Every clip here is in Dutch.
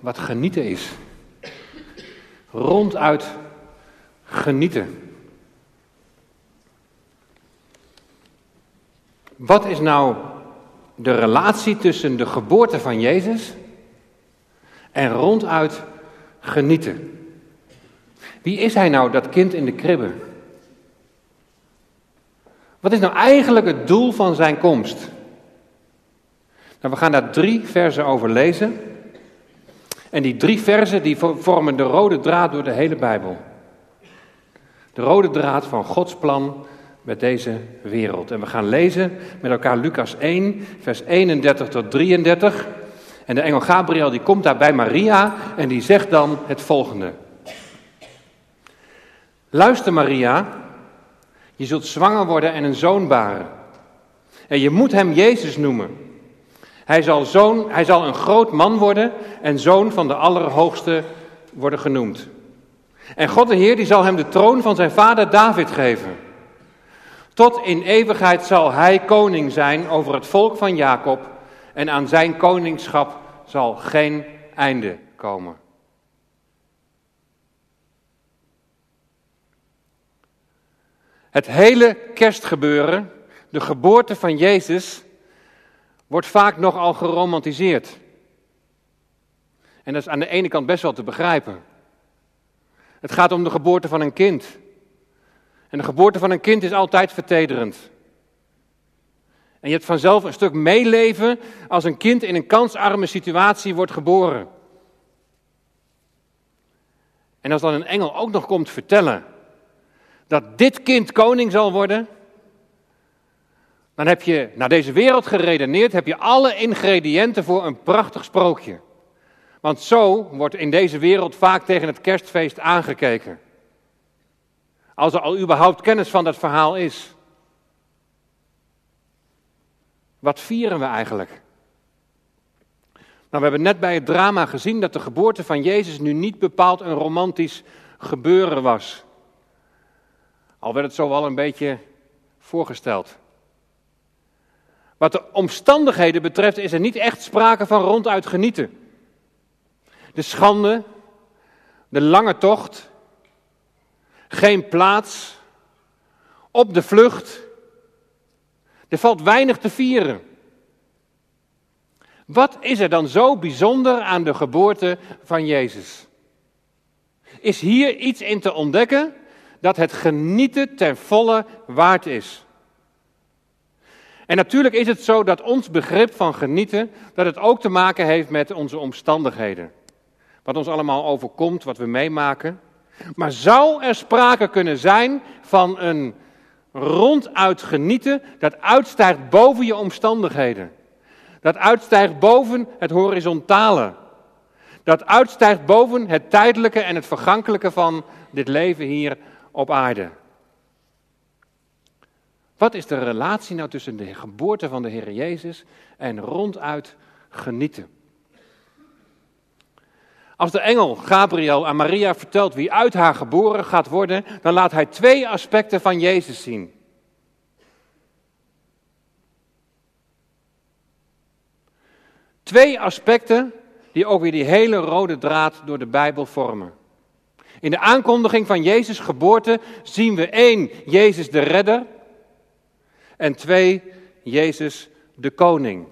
wat genieten is. Ronduit genieten. Wat is nou de relatie tussen de geboorte van Jezus en ronduit genieten? Wie is hij nou, dat kind in de kribbe? Wat is nou eigenlijk het doel van zijn komst? Nou, we gaan daar drie versen over lezen. En die drie versen die vormen de rode draad door de hele Bijbel. De rode draad van Gods plan met deze wereld. En we gaan lezen met elkaar Lucas 1, vers 31 tot 33. En de engel Gabriel die komt daar bij Maria en die zegt dan het volgende. Luister Maria, je zult zwanger worden en een zoon baren. En je moet hem Jezus noemen. Hij zal, zoon, hij zal een groot man worden en zoon van de Allerhoogste worden genoemd. En God de Heer die zal hem de troon van zijn vader David geven. Tot in eeuwigheid zal hij koning zijn over het volk van Jacob en aan zijn koningschap zal geen einde komen. Het hele kerstgebeuren, de geboorte van Jezus, wordt vaak nogal geromantiseerd. En dat is aan de ene kant best wel te begrijpen. Het gaat om de geboorte van een kind. En de geboorte van een kind is altijd vertederend. En je hebt vanzelf een stuk meeleven als een kind in een kansarme situatie wordt geboren. En als dan een engel ook nog komt vertellen dat dit kind koning zal worden, dan heb je naar deze wereld geredeneerd, heb je alle ingrediënten voor een prachtig sprookje. Want zo wordt in deze wereld vaak tegen het kerstfeest aangekeken. Als er al überhaupt kennis van dat verhaal is. Wat vieren we eigenlijk? Nou, we hebben net bij het drama gezien dat de geboorte van Jezus nu niet bepaald een romantisch gebeuren was. Al werd het zo wel een beetje voorgesteld. Wat de omstandigheden betreft is er niet echt sprake van ronduit genieten. De schande, de lange tocht, geen plaats, op de vlucht. Er valt weinig te vieren. Wat is er dan zo bijzonder aan de geboorte van Jezus? Is hier iets in te ontdekken dat het genieten ten volle waard is? En natuurlijk is het zo dat ons begrip van genieten, dat het ook te maken heeft met onze omstandigheden. Wat ons allemaal overkomt, wat we meemaken. Maar zou er sprake kunnen zijn van een ronduit genieten dat uitstijgt boven je omstandigheden? Dat uitstijgt boven het horizontale. Dat uitstijgt boven het tijdelijke en het vergankelijke van dit leven hier op aarde. Wat is de relatie nou tussen de geboorte van de Heer Jezus en ronduit genieten? Als de engel Gabriel aan Maria vertelt wie uit haar geboren gaat worden, dan laat hij twee aspecten van Jezus zien. Twee aspecten die ook weer die hele rode draad door de Bijbel vormen. In de aankondiging van Jezus' geboorte zien we één, Jezus de redder, en twee, Jezus de koning.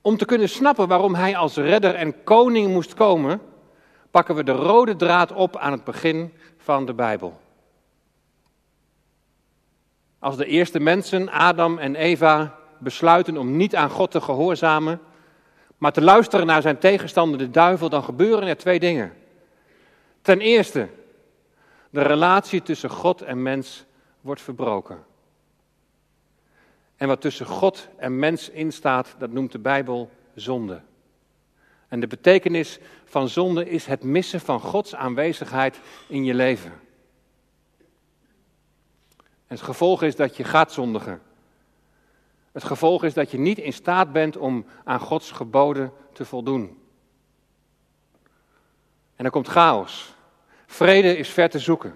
Om te kunnen snappen waarom hij als redder en koning moest komen, pakken we de rode draad op aan het begin van de Bijbel. Als de eerste mensen, Adam en Eva, besluiten om niet aan God te gehoorzamen, maar te luisteren naar zijn tegenstander, de duivel, dan gebeuren er twee dingen. Ten eerste, de relatie tussen God en mens wordt verbroken. En wat tussen God en mens instaat, dat noemt de Bijbel zonde. En de betekenis van zonde is het missen van Gods aanwezigheid in je leven. En het gevolg is dat je gaat zondigen. Het gevolg is dat je niet in staat bent om aan Gods geboden te voldoen. En dan komt chaos. Vrede is ver te zoeken.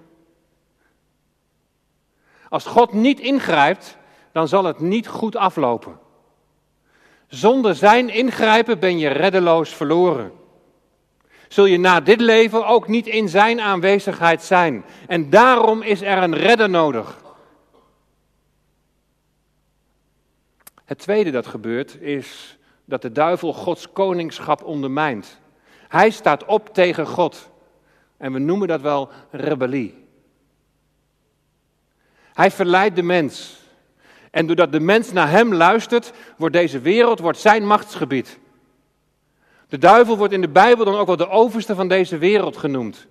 Als God niet ingrijpt, dan zal het niet goed aflopen. Zonder zijn ingrijpen ben je reddeloos verloren. Zul je na dit leven ook niet in zijn aanwezigheid zijn. En daarom is er een redder nodig. Het tweede dat gebeurt is dat de duivel Gods koningschap ondermijnt. Hij staat op tegen God. En we noemen dat wel rebellie. Hij verleidt de mens. En doordat de mens naar hem luistert, wordt deze wereld wordt zijn machtsgebied. De duivel wordt in de Bijbel dan ook wel de overste van deze wereld genoemd.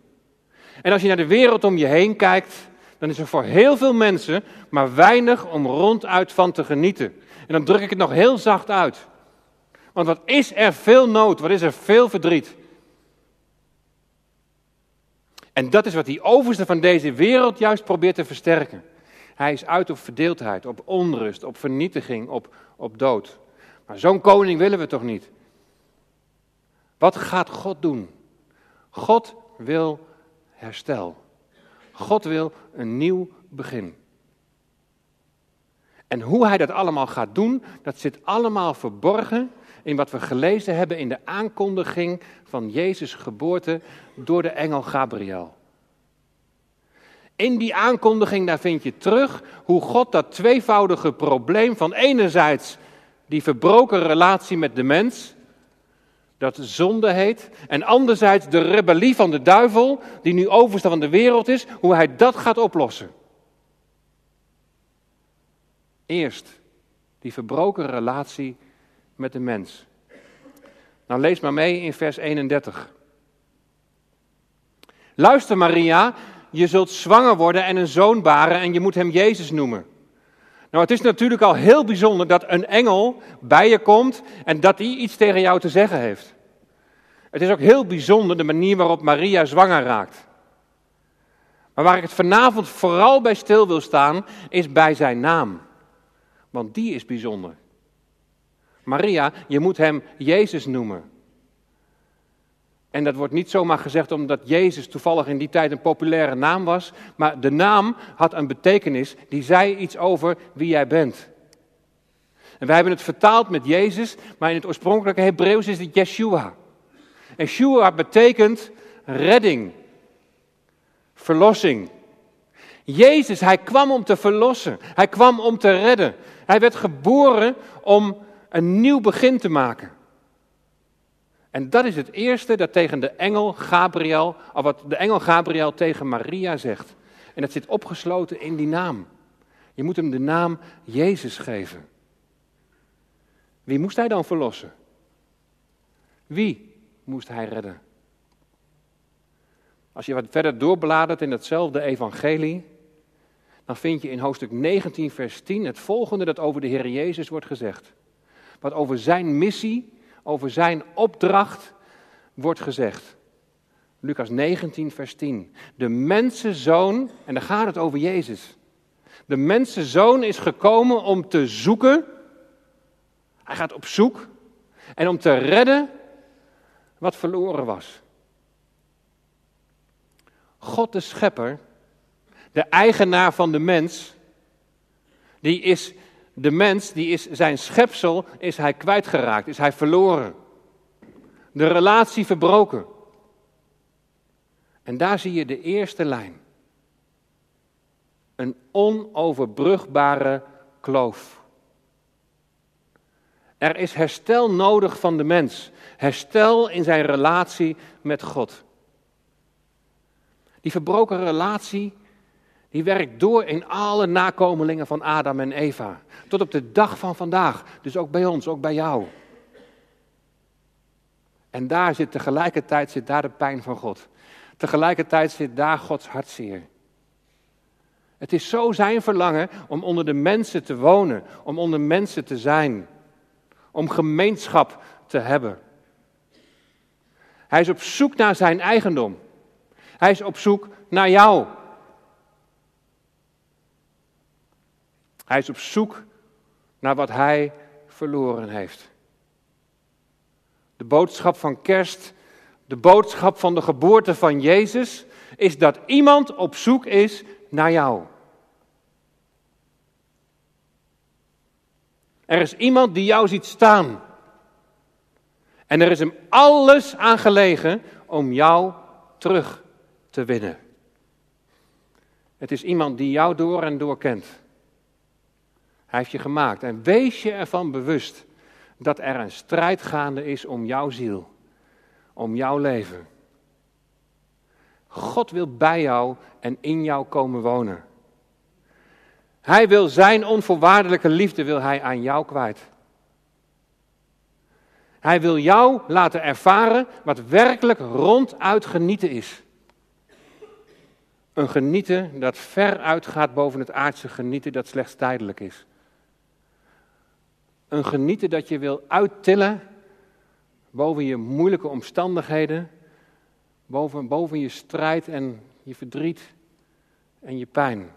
En als je naar de wereld om je heen kijkt, dan is er voor heel veel mensen maar weinig om ronduit van te genieten. En dan druk ik het nog heel zacht uit. Want wat is er veel nood, wat is er veel verdriet. En dat is wat die overste van deze wereld juist probeert te versterken. Hij is uit op verdeeldheid, op onrust, op vernietiging, op, op dood. Maar zo'n koning willen we toch niet? Wat gaat God doen? God wil herstel. God wil een nieuw begin. En hoe hij dat allemaal gaat doen, dat zit allemaal verborgen in wat we gelezen hebben in de aankondiging van Jezus' geboorte door de engel Gabriel. In die aankondiging daar vind je terug hoe God dat tweevoudige probleem van enerzijds die verbroken relatie met de mens, dat zonde heet, en anderzijds de rebellie van de duivel, die nu overste van de wereld is, hoe hij dat gaat oplossen. Eerst die verbroken relatie met de mens. Nou, lees maar mee in vers 31. Luister Maria, je zult zwanger worden en een zoon baren en je moet hem Jezus noemen. Nou, het is natuurlijk al heel bijzonder dat een engel bij je komt en dat hij iets tegen jou te zeggen heeft. Het is ook heel bijzonder de manier waarop Maria zwanger raakt. Maar waar ik het vanavond vooral bij stil wil staan, is bij zijn naam. Want die is bijzonder. Maria, je moet hem Jezus noemen. En dat wordt niet zomaar gezegd omdat Jezus toevallig in die tijd een populaire naam was, maar de naam had een betekenis die zei iets over wie jij bent. En wij hebben het vertaald met Jezus, maar in het oorspronkelijke Hebreeuws is het Yeshua. En Yeshua betekent redding, verlossing. Jezus, hij kwam om te verlossen. Hij kwam om te redden. Hij werd geboren om een nieuw begin te maken. En dat is het eerste dat tegen de engel Gabriel, of wat de engel Gabriel tegen Maria zegt. En dat zit opgesloten in die naam. Je moet hem de naam Jezus geven. Wie moest hij dan verlossen? Wie moest hij redden? Als je wat verder doorbladert in hetzelfde evangelie, dan vind je in hoofdstuk 19, vers 10 het volgende dat over de Heer Jezus wordt gezegd. Wat over zijn missie, over zijn opdracht wordt gezegd. Lucas 19, vers 10. De mensenzoon, en dan gaat het over Jezus. De mensenzoon is gekomen om te zoeken. Hij gaat op zoek. En om te redden wat verloren was. God de schepper, de eigenaar van de mens, die is de mens, die is zijn schepsel, is hij kwijtgeraakt, is hij verloren. De relatie verbroken. En daar zie je de eerste lijn. Een onoverbrugbare kloof. Er is herstel nodig van de mens. Herstel in zijn relatie met God. Die verbroken relatie, die werkt door in alle nakomelingen van Adam en Eva. Tot op de dag van vandaag. Dus ook bij ons, ook bij jou. En daar zit tegelijkertijd zit daar de pijn van God. Tegelijkertijd zit daar Gods hartzeer. Het is zo zijn verlangen om onder de mensen te wonen, om onder mensen te zijn, om gemeenschap te hebben. Hij is op zoek naar zijn eigendom. Hij is op zoek naar jou. Hij is op zoek naar wat hij verloren heeft. De boodschap van kerst, de boodschap van de geboorte van Jezus, is dat iemand op zoek is naar jou. Er is iemand die jou ziet staan En er is hem alles aan gelegen om jou terug te winnen. Het is iemand die jou door en door kent. Hij heeft je gemaakt. En wees je ervan bewust dat er een strijd gaande is om jouw ziel, om jouw leven. God wil bij jou en in jou komen wonen. Hij wil zijn onvoorwaardelijke liefde wil hij aan jou kwijt. Hij wil jou laten ervaren wat werkelijk ronduit genieten is. Een genieten dat ver uitgaat boven het aardse genieten dat slechts tijdelijk is. Een genieten dat je wil uittillen boven je moeilijke omstandigheden, boven, boven je strijd en je verdriet en je pijn.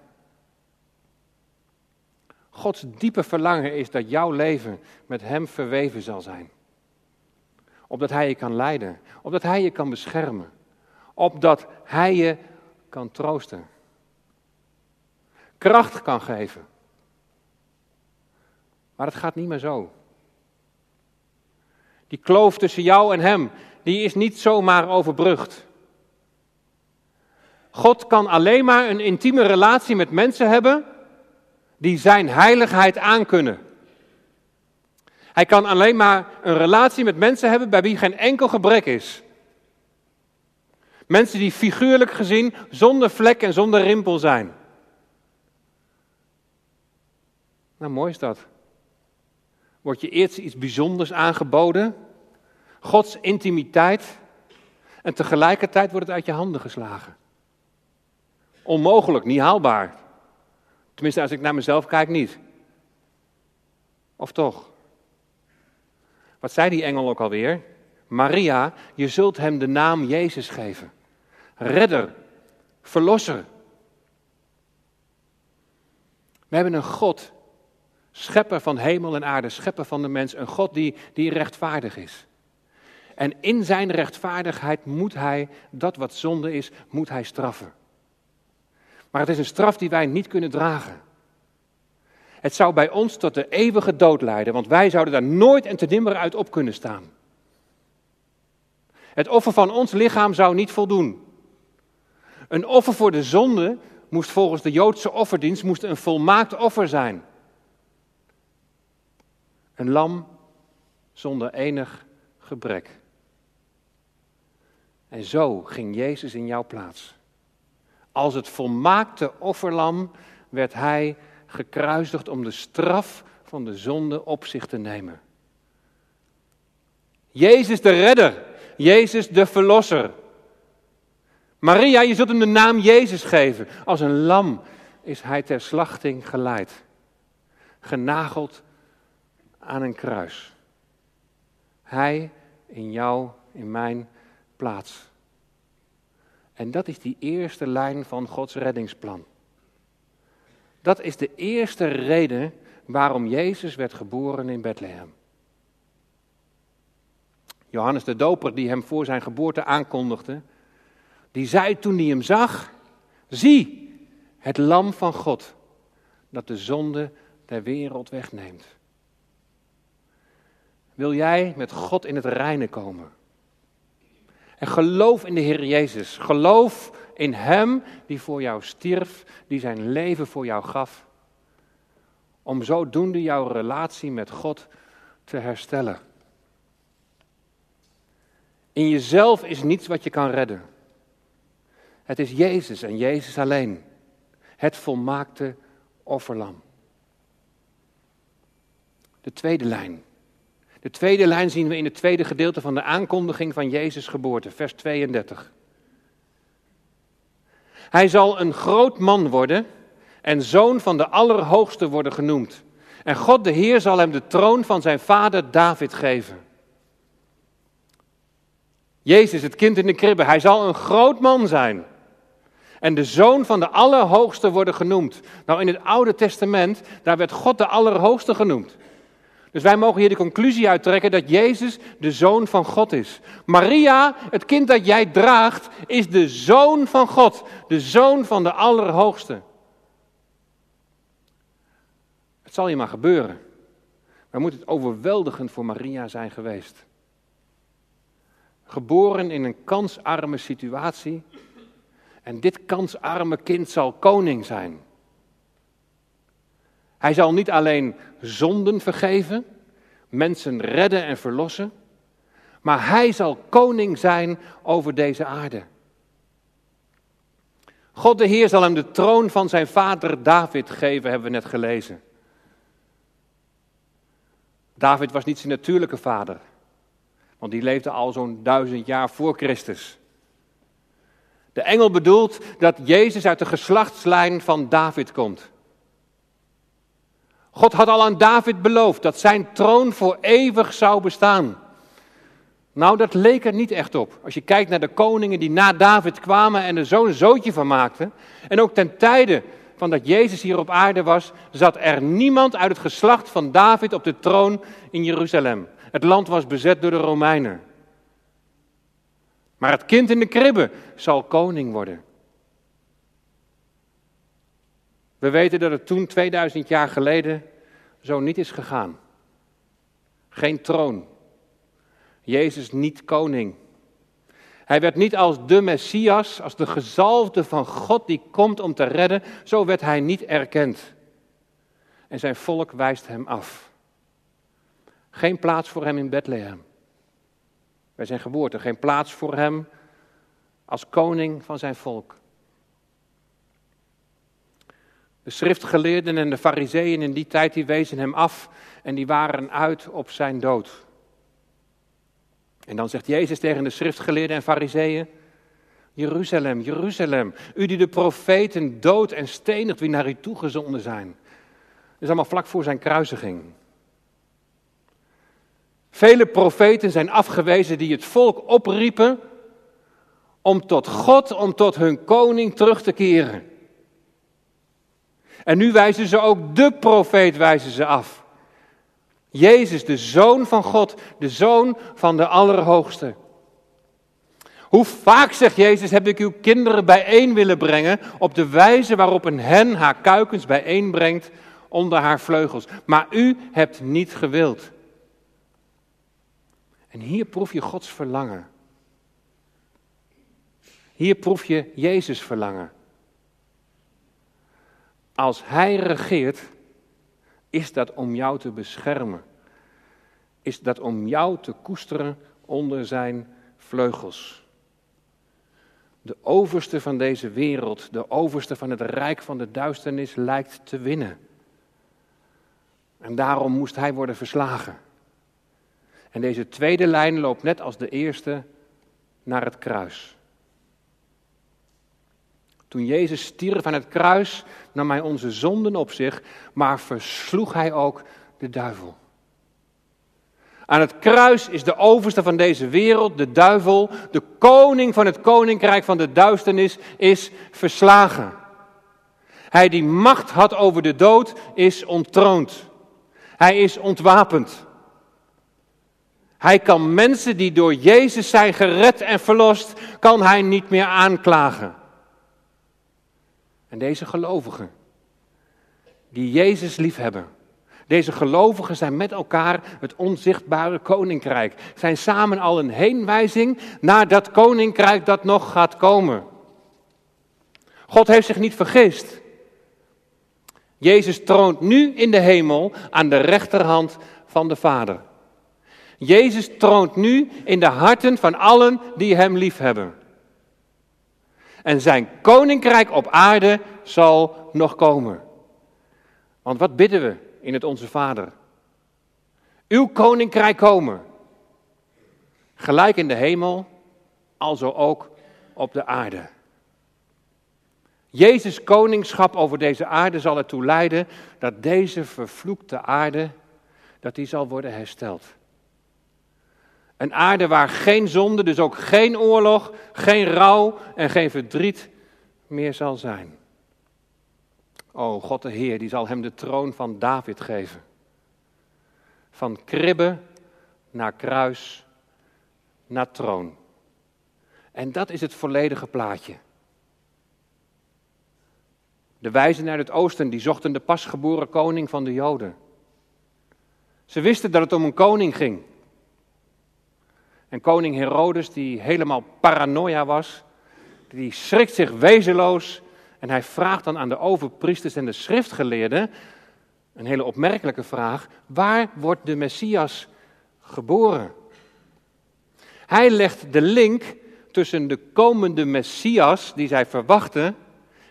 Gods diepe verlangen is dat jouw leven met Hem verweven zal zijn. Opdat Hij je kan leiden, opdat Hij je kan beschermen, opdat Hij je kan troosten, kracht kan geven. Maar het gaat niet meer zo. Die kloof tussen jou en Hem, die is niet zomaar overbrugd. God kan alleen maar een intieme relatie met mensen hebben die Zijn heiligheid aankunnen. Hij kan alleen maar een relatie met mensen hebben bij wie geen enkel gebrek is. Mensen die figuurlijk gezien zonder vlek en zonder rimpel zijn. Nou, mooi is dat. Wordt je eerst iets bijzonders aangeboden, Gods intimiteit, en tegelijkertijd wordt het uit je handen geslagen. Onmogelijk, niet haalbaar. Tenminste, als ik naar mezelf kijk, niet. Of toch? Wat zei die engel ook alweer? Maria, je zult hem de naam Jezus geven. Redder, verlosser. We hebben een God, schepper van hemel en aarde, schepper van de mens, een God die, die rechtvaardig is. En in zijn rechtvaardigheid moet hij dat wat zonde is, moet hij straffen. Maar het is een straf die wij niet kunnen dragen. Het zou bij ons tot de eeuwige dood leiden, want wij zouden daar nooit en te nimmer uit op kunnen staan. Het offer van ons lichaam zou niet voldoen. Een offer voor de zonde moest volgens de Joodse offerdienst moest een volmaakt offer zijn. Een lam zonder enig gebrek. En zo ging Jezus in jouw plaats. Als het volmaakte offerlam werd hij gekruisigd om de straf van de zonde op zich te nemen. Jezus de redder, Jezus de verlosser. Maria, je zult hem de naam Jezus geven. Als een lam is hij ter slachting geleid, genageld aan een kruis. Hij in jou, in mijn plaats. En dat is die eerste lijn van Gods reddingsplan. Dat is de eerste reden waarom Jezus werd geboren in Bethlehem. Johannes de Doper, die hem voor zijn geboorte aankondigde, die zei toen hij hem zag: Zie, het Lam van God, dat de zonde der wereld wegneemt. Wil jij met God in het reine komen? En geloof in de Heer Jezus. Geloof in Hem die voor jou stierf, die zijn leven voor jou gaf. Om zodoende jouw relatie met God te herstellen. In jezelf is niets wat je kan redden. Het is Jezus en Jezus alleen. Het volmaakte offerlam. De tweede lijn. De tweede lijn zien we in het tweede gedeelte van de aankondiging van Jezus' geboorte, vers 32. Hij zal een groot man worden en zoon van de Allerhoogste worden genoemd. En God de Heer zal hem de troon van zijn vader David geven. Jezus, het kind in de kribbe, hij zal een groot man zijn. En de zoon van de Allerhoogste worden genoemd. Nou, in het Oude Testament, daar werd God de Allerhoogste genoemd. Dus wij mogen hier de conclusie uittrekken dat Jezus de zoon van God is. Maria, het kind dat jij draagt, is de zoon van God, de zoon van de Allerhoogste. Het zal je maar gebeuren. Maar moet het overweldigend voor Maria zijn geweest. Geboren in een kansarme situatie. En dit kansarme kind zal koning zijn. Hij zal niet alleen zonden vergeven, mensen redden en verlossen, maar hij zal koning zijn over deze aarde. God de Heer zal hem de troon van zijn vader David geven, hebben we net gelezen. David was niet zijn natuurlijke vader, want die leefde al zo'n duizend jaar voor Christus. De engel bedoelt dat Jezus uit de geslachtslijn van David komt. God had al aan David beloofd dat zijn troon voor eeuwig zou bestaan. Nou, dat leek er niet echt op. Als je kijkt naar de koningen die na David kwamen en er zo'n zootje van maakten. En ook ten tijde van dat Jezus hier op aarde was, zat er niemand uit het geslacht van David op de troon in Jeruzalem. Het land was bezet door de Romeinen. Maar het kind in de kribbe zal koning worden. We weten dat het toen 2000 jaar geleden zo niet is gegaan. Geen troon. Jezus niet koning. Hij werd niet als de Messias, als de gezalfde van God die komt om te redden. Zo werd hij niet erkend. En zijn volk wijst hem af. Geen plaats voor hem in Bethlehem. Bij zijn geboorte. Geen plaats voor hem als koning van zijn volk. De schriftgeleerden en de fariseeën in die tijd die wezen hem af en die waren uit op zijn dood. En dan zegt Jezus tegen de schriftgeleerden en fariseeën, Jeruzalem, Jeruzalem, u die de profeten dood en stenigt wie naar u toegezonden zijn. Dat is allemaal vlak voor zijn kruisiging. Vele profeten zijn afgewezen die het volk opriepen om tot God, om tot hun koning terug te keren. En nu wijzen ze ook de profeet wijzen ze af. Jezus, de Zoon van God, de Zoon van de Allerhoogste. Hoe vaak, zegt Jezus, heb ik uw kinderen bijeen willen brengen op de wijze waarop een hen haar kuikens bijeenbrengt onder haar vleugels. Maar u hebt niet gewild. En hier proef je Gods verlangen. Hier proef je Jezus verlangen. Als Hij regeert, is dat om jou te beschermen. Is dat om jou te koesteren onder Zijn vleugels. De overste van deze wereld, de overste van het rijk van de duisternis, lijkt te winnen. En daarom moest hij worden verslagen. En deze tweede lijn loopt net als de eerste naar het kruis. Toen Jezus stierf aan het kruis, nam hij onze zonden op zich, maar versloeg hij ook de duivel. Aan het kruis is de overste van deze wereld, de duivel, de koning van het koninkrijk van de duisternis, is verslagen. Hij die macht had over de dood, is onttroond. Hij is ontwapend. Hij kan mensen die door Jezus zijn gered en verlost, kan hij niet meer aanklagen. Deze gelovigen, die Jezus liefhebben, deze gelovigen zijn met elkaar het onzichtbare koninkrijk. Zijn samen al een heenwijzing naar dat koninkrijk dat nog gaat komen. God heeft zich niet vergist. Jezus troont nu in de hemel aan de rechterhand van de Vader. Jezus troont nu in de harten van allen die Hem liefhebben. En zijn koninkrijk op aarde zal nog komen. Want wat bidden we in het Onze Vader? Uw koninkrijk komen. Gelijk in de hemel, alzo ook op de aarde. Jezus' koningschap over deze aarde zal ertoe leiden dat deze vervloekte aarde, dat die zal worden hersteld. Een aarde waar geen zonde, dus ook geen oorlog, geen rouw en geen verdriet meer zal zijn. O God de Heer, die zal hem de troon van David geven. Van kribbe naar kruis naar troon. En dat is het volledige plaatje. De wijzen uit het oosten, die zochten de pasgeboren koning van de Joden. Ze wisten dat het om een koning ging. En koning Herodes, die helemaal paranoia was, die schrikt zich wezenloos en hij vraagt dan aan de overpriesters en de schriftgeleerden, een hele opmerkelijke vraag, waar wordt de Messias geboren? Hij legt de link tussen de komende Messias die zij verwachten,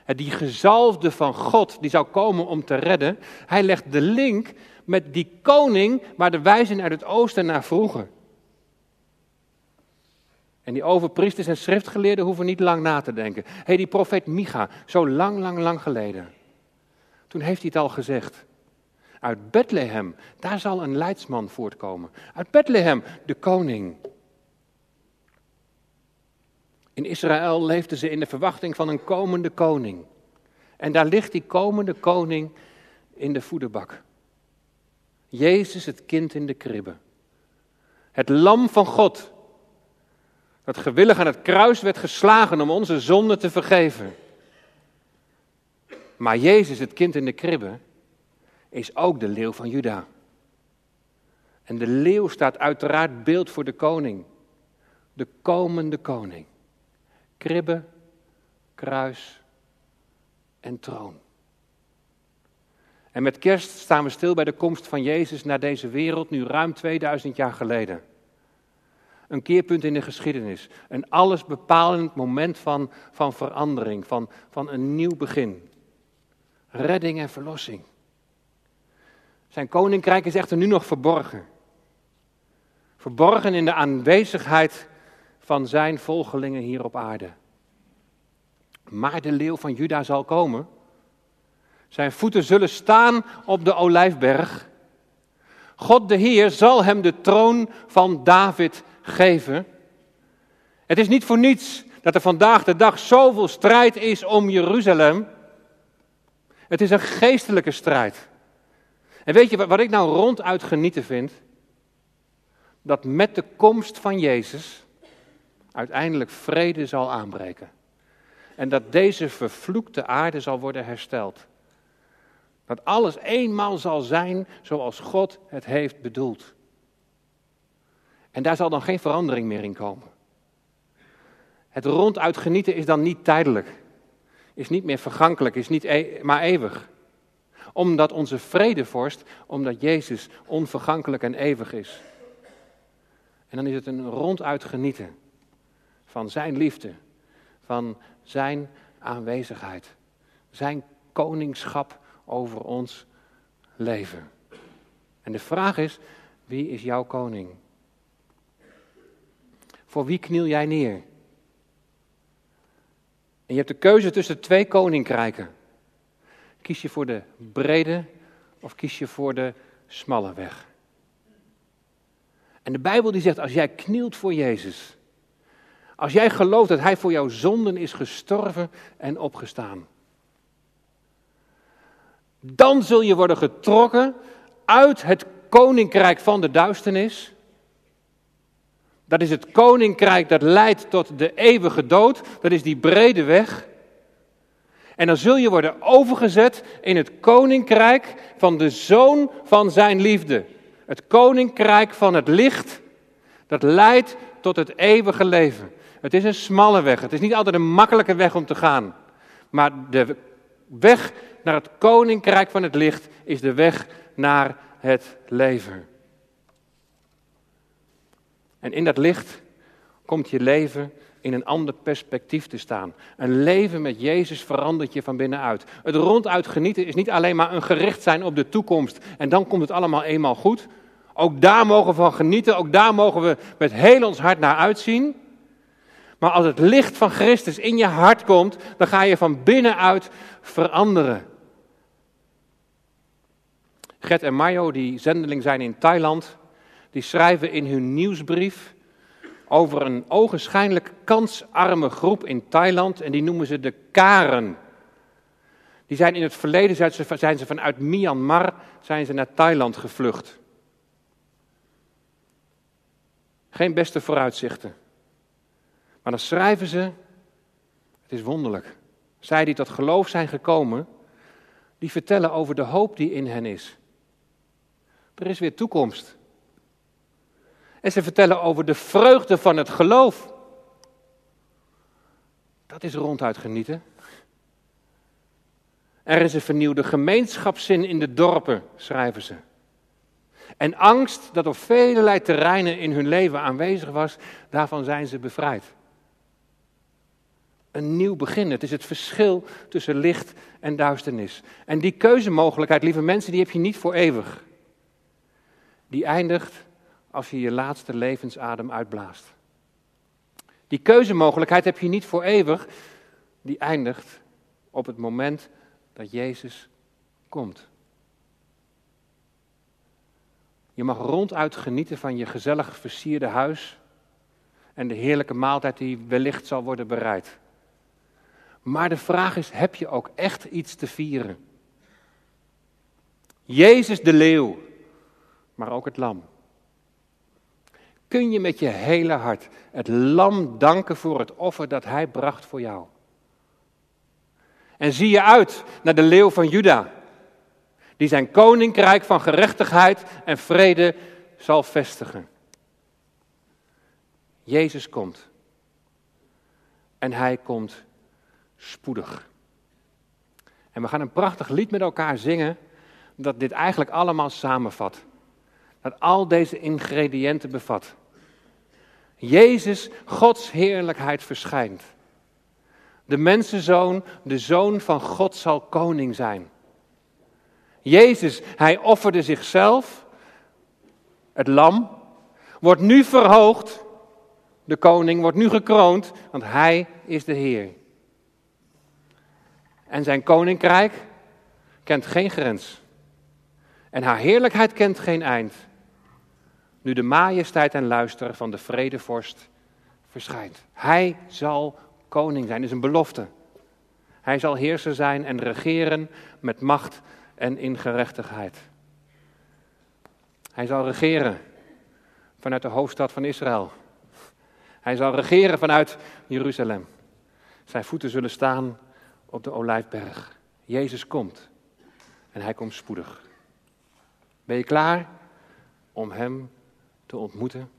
die gezalfde van God die zou komen om te redden, hij legt de link met die koning waar de wijzen uit het oosten naar vroegen. En die overpriesters en schriftgeleerden hoeven niet lang na te denken. Hé, hey, die profeet Micha, zo lang, lang, lang geleden. Toen heeft hij het al gezegd. Uit Bethlehem, daar zal een leidsman voortkomen. Uit Bethlehem, de koning. In Israël leefden ze in de verwachting van een komende koning. En daar ligt die komende koning in de voederbak. Jezus, het kind in de kribbe. Het lam van God, dat gewillig aan het kruis werd geslagen om onze zonden te vergeven. Maar Jezus, het kind in de kribbe, is ook de leeuw van Juda. En de leeuw staat uiteraard beeld voor de koning, de komende koning. Kribbe, kruis en troon. En met kerst staan we stil bij de komst van Jezus naar deze wereld, nu ruim 2000 jaar geleden. Een keerpunt in de geschiedenis. Een allesbepalend moment van, van verandering, van, van een nieuw begin. Redding en verlossing. Zijn koninkrijk is echter nu nog verborgen. Verborgen in de aanwezigheid van zijn volgelingen hier op aarde. Maar de leeuw van Juda zal komen. Zijn voeten zullen staan op de olijfberg. God de Heer zal hem de troon van David geven. Het is niet voor niets dat er vandaag de dag zoveel strijd is om Jeruzalem. Het is een geestelijke strijd. En weet je wat ik nou ronduit genieten vind? Dat met de komst van Jezus uiteindelijk vrede zal aanbreken. En dat deze vervloekte aarde zal worden hersteld. Dat alles eenmaal zal zijn zoals God het heeft bedoeld. En daar zal dan geen verandering meer in komen. Het ronduit genieten is dan niet tijdelijk, is niet meer vergankelijk, is niet e maar eeuwig. Omdat onze vredevorst, omdat Jezus onvergankelijk en eeuwig is. En dan is het een ronduit genieten van Zijn liefde, van Zijn aanwezigheid, Zijn koningschap over ons leven. En de vraag is, wie is jouw koning? Voor wie kniel jij neer? En je hebt de keuze tussen twee koninkrijken. Kies je voor de brede of kies je voor de smalle weg? En de Bijbel die zegt, als jij knielt voor Jezus, als jij gelooft dat Hij voor jouw zonden is gestorven en opgestaan, dan zul je worden getrokken uit het koninkrijk van de duisternis dat is het koninkrijk dat leidt tot de eeuwige dood. Dat is die brede weg. En dan zul je worden overgezet in het koninkrijk van de zoon van zijn liefde. Het koninkrijk van het licht dat leidt tot het eeuwige leven. Het is een smalle weg. Het is niet altijd een makkelijke weg om te gaan. Maar de weg naar het koninkrijk van het licht is de weg naar het leven. En in dat licht komt je leven in een ander perspectief te staan. Een leven met Jezus verandert je van binnenuit. Het ronduit genieten is niet alleen maar een gericht zijn op de toekomst en dan komt het allemaal eenmaal goed. Ook daar mogen we van genieten, ook daar mogen we met heel ons hart naar uitzien. Maar als het licht van Christus in je hart komt, dan ga je van binnenuit veranderen. Gert en Mayo, die zendeling zijn in Thailand, die schrijven in hun nieuwsbrief over een ogenschijnlijk kansarme groep in Thailand en die noemen ze de Karen. Die zijn in het verleden zijn ze vanuit Myanmar zijn ze naar Thailand gevlucht. Geen beste vooruitzichten. Maar dan schrijven ze, het is wonderlijk, zij die tot geloof zijn gekomen, die vertellen over de hoop die in hen is. Er is weer toekomst. En ze vertellen over de vreugde van het geloof. Dat is ronduit genieten. Er is een vernieuwde gemeenschapszin in de dorpen, schrijven ze. En angst dat op vele terreinen in hun leven aanwezig was, daarvan zijn ze bevrijd. Een nieuw begin. Het is het verschil tussen licht en duisternis. En die keuzemogelijkheid, lieve mensen, die heb je niet voor eeuwig. Die eindigt als je je laatste levensadem uitblaast. Die keuzemogelijkheid heb je niet voor eeuwig. Die eindigt op het moment dat Jezus komt. Je mag ronduit genieten van je gezellig versierde huis en de heerlijke maaltijd die wellicht zal worden bereid. Maar de vraag is, heb je ook echt iets te vieren? Jezus de leeuw, maar ook het lam. Kun je met je hele hart het lam danken voor het offer dat hij bracht voor jou? En zie je uit naar de leeuw van Juda, die zijn koninkrijk van gerechtigheid en vrede zal vestigen. Jezus komt. En hij komt spoedig. En we gaan een prachtig lied met elkaar zingen dat dit eigenlijk allemaal samenvat. Dat al deze ingrediënten bevat. Jezus, Gods heerlijkheid verschijnt. De mensenzoon, de zoon van God, zal koning zijn. Jezus, hij offerde zichzelf, het lam, wordt nu verhoogd, de koning wordt nu gekroond, want hij is de Heer. En zijn koninkrijk kent geen grens. En haar heerlijkheid kent geen eind. Nu de majesteit en luister van de vredevorst verschijnt. Hij zal koning zijn, is een belofte. Hij zal heerser zijn en regeren met macht en in gerechtigheid. Hij zal regeren vanuit de hoofdstad van Israël. Hij zal regeren vanuit Jeruzalem. Zijn voeten zullen staan op de Olijfberg. Jezus komt en hij komt spoedig. Ben je klaar om hem te ontmoeten?